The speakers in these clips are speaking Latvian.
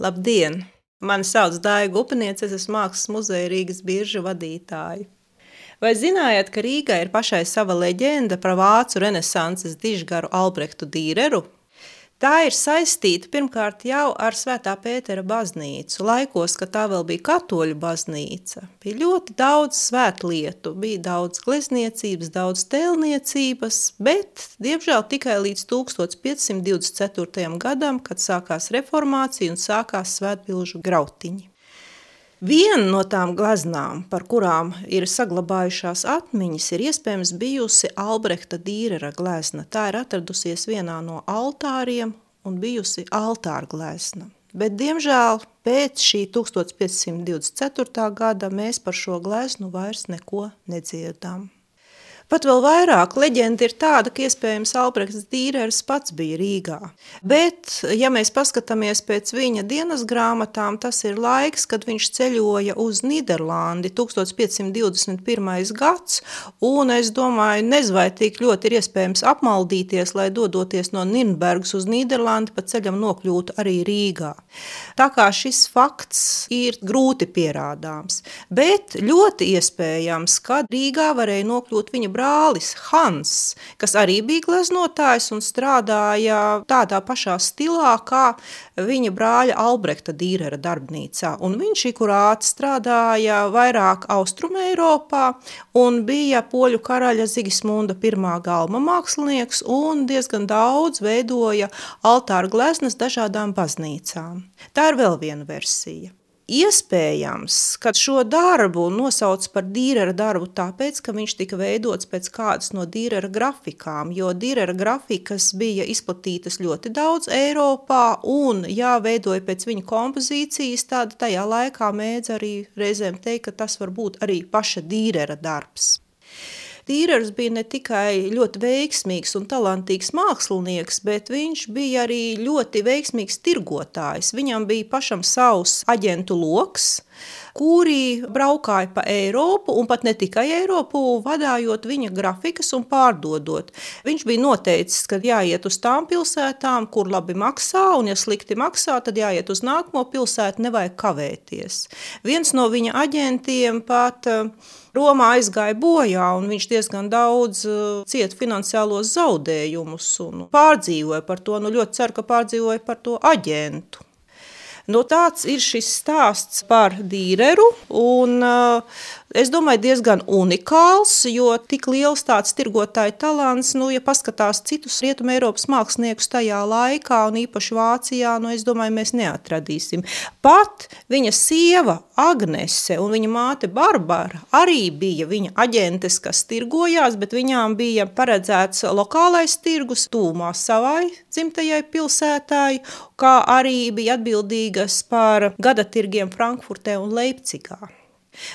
Labdien! Mani sauc Daiga Upeniece, es esmu Mākslas muzeja Rīgas birža vadītāja. Vai zinājāt, ka Rīgā ir pašai sava leģenda par vācu renesanses dižgaru Albrehtu Dīreru? Tā ir saistīta pirmkārt jau ar Svētā Pētera baznīcu. Laikos, kad tā vēl bija katoļu baznīca, bija ļoti daudz svētlietu, bija daudz glezniecības, daudz tēlniecības, bet, diemžēl, tikai līdz 1524. gadam, kad sākās reformācija un sākās svētbilžu grautiņi. Viena no tām gleznām, par kurām ir saglabājušās atmiņas, ir iespējams bijusi Albrehta Dīrera glezna. Tā ir atradusies vienā no altāriem un bijusi altāra glezna. Bet, diemžēl, pēc šī 1524. gada mēs par šo gleznu vairs neko nedzirdām. Pat vēl vairāk leģenda ir tāda, ka iespējams Albrechts Dīrers pats bija Rīgā. Bet, ja mēs paskatāmies pēc viņa dienas grāmatām, tas ir laiks, kad viņš ceļoja uz Nīderlandi 1521. gads, un es domāju, nezinu, vai tik ļoti ir iespējams apmaldīties, lai dodoties no Nirnbergas uz Nīderlandi, pa ceļam nokļūtu arī Rīgā. Tā kā šis fakts ir grūti pierādāms, bet ļoti iespējams, ka Rīgā varēja nokļūt viņa brālis Hans, kas arī bija gleznotājs un strādāja tādā pašā stilā kā viņa brāļa Albrehta Dīrera darbnīcā. Un viņš ikurāti strādāja vairāk Austrum Eiropā un bija poļu karaļa Zigismunda pirmā galma mākslinieks un diezgan daudz veidoja altāra gleznas dažādām baznīcām. Tā ir vēl viena versija. Iespējams, ka šo darbu nosauc par dīrera darbu tāpēc, ka viņš tika veidots pēc kādas no dīrera grafikām, jo dīrera grafikas bija izplatītas ļoti daudz Eiropā un jāveidoja pēc viņa kompozīcijas, tad tajā laikā mēdz arī reizēm teikt, ka tas var būt arī paša dīrera darbs. Tīrers bija ne tikai ļoti veiksmīgs un talantīgs mākslinieks, bet viņš bija arī ļoti veiksmīgs tirgotājs. Viņam bija pašam savs aģentu loks, kuri braukāja pa Eiropu un pat ne tikai Eiropu, vadājot viņa grafikas un pārdodot. Viņš bija noteicis, ka jāiet uz tām pilsētām, kur labi maksā, un ja slikti maksā, tad jāiet uz nākamo pilsētu, nevajag kavēties. Viens no viņa aģentiem pat Romā aizgāja bojā, un viņš diezgan daudz uh, cieta finansiālos zaudējumus un pārdzīvoja par to. Nu, ļoti ceru, ka pārdzīvoja par to aģentu. Nu, tāds ir šis stāsts par dīreru. Un, uh, Es domāju, diezgan unikāls, jo tik liels tāds tirgotāja talants, nu, ja paskatās citus rietumē Eiropas māksliniekus tajā laikā, un īpaši Vācijā, nu, es domāju, mēs neatradīsim. Pat viņa sieva Agnese un viņa māte Barbara arī bija viņa aģentes, kas tirgojās, bet viņām bija paredzēts lokālais tirgus tūmā savai dzimtajai pilsētāji, kā arī bija atbildīgas par gadatirgiem Frankfurtē un Leipcigā.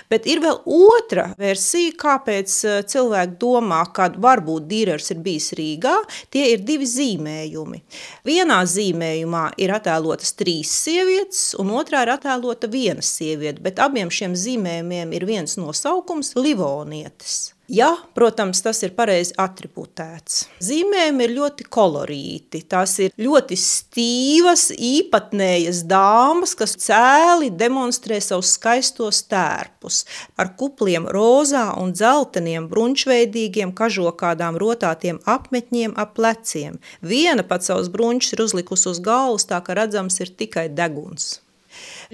Bet ir vēl otra versija, kāpēc eh, cilvēki domā, ka varbūt dīrers ir bijis Rīgā. Tie ir divi zīmējumi. Vienā zīmējumā ir attēlotas trīs sievietes, un otrā ir attēlota viena sieviete, bet abiem šiem zīmējumiem ir viens nosaukums – Livonietes. Ja, protams, tas ir pareizi attribūtēts. Zīmējumi ir ļoti kolorīti. Tās ir ļoti stīvas, īpatnējas dāmas, kas cēli demonstrē savus skaistos tērpus. Ar kupliem rozā un dzelteniem, brunčveidīgiem, kažokādām rotātiem apmetņiem ap pleciem. Viena pat savus brunčus ir uzlikusi uz galvas, tā ka redzams ir tikai deguns.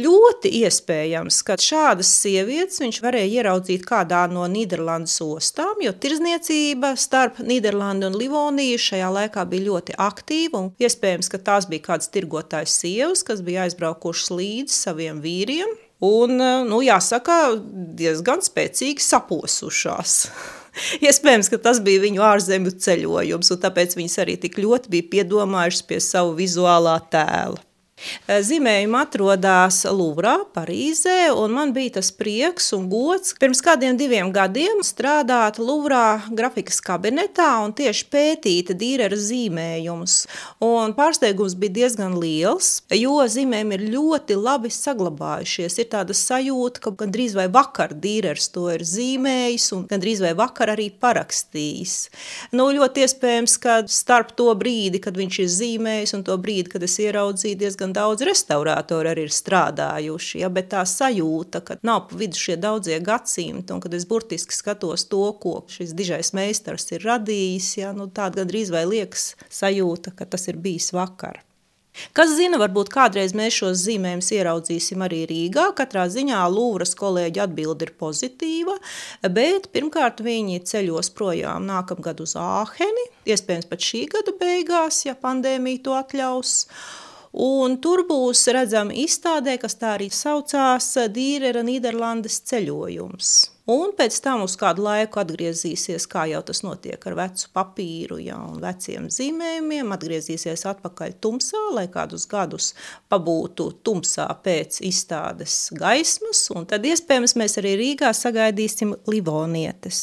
Ļoti iespējams, ka šādas sievietes viņš varēja ieraudzīt kādā no Nīderlandes ostām, jo tirzniecība starp Nīderlandi un Livoniju šajā laikā bija ļoti aktīva. Iespējams, ka tās bija kādas tirgotājs sievas, kas bija aizbraukušas līdzi saviem vīriem. Un, nu, jāsaka, diezgan spēcīgi saposušās. Iespējams, ka tas bija viņu ārzemju ceļojums, un tāpēc viņas arī tik ļoti bija piedomājušas pie savu vizuālā tēla. Eh, zīmējumi atrodas Luvrā, Parīzē, un man bija tas prieks un gods pirms kādiem diviem gadiem strādāt Luvrā grafikas kabinetā un tieši pētīt dīrera zīmējumus. Un pārsteigums bija diezgan liels, jo zīmējumi ir ļoti labi saglabājušies. Ir tāda sajūta, ka gandrīz vai vakar dīrers to ir zīmējis un gandrīz vai vakar arī parakstījis. Nu, ļoti iespējams, ka starp to brīdi, kad viņš ir zīmējis un to brīdi, kad es ieraudzīju diezgan diezgan daudz restaurātori arī ir strādājuši, ja, bet tā sajūta, ka nav pa vidu šie daudzie gadsimti, un kad es burtiski skatos to, ko šis dižais meistars ir radījis, ja, nu, tāda gandrīz vai liekas sajūta, ka tas ir bijis vakar. Kas zina, varbūt kādreiz mēs šos zīmējumus ieraudzīsim arī Rīgā. Katrā ziņā Lūvras kolēģi atbildi ir pozitīva, bet pirmkārt viņi ceļos projām nākamgad uz Āheni, iespējams pat šī gada beigās, ja pandēmija to atļaus. Un tur būs redzama izstādē, kas tā arī saucās Dīrera Nīderlandes ceļojums. Un pēc tam uz kādu laiku atgriezīsies, kā jau tas notiek ar vecu papīru ja, un veciem zīmējumiem, atgriezīsies atpakaļ tumsā, lai kādus gadus pabūtu tumsā pēc izstādes gaismas, un tad iespējams mēs arī Rīgā sagaidīsim livonietes.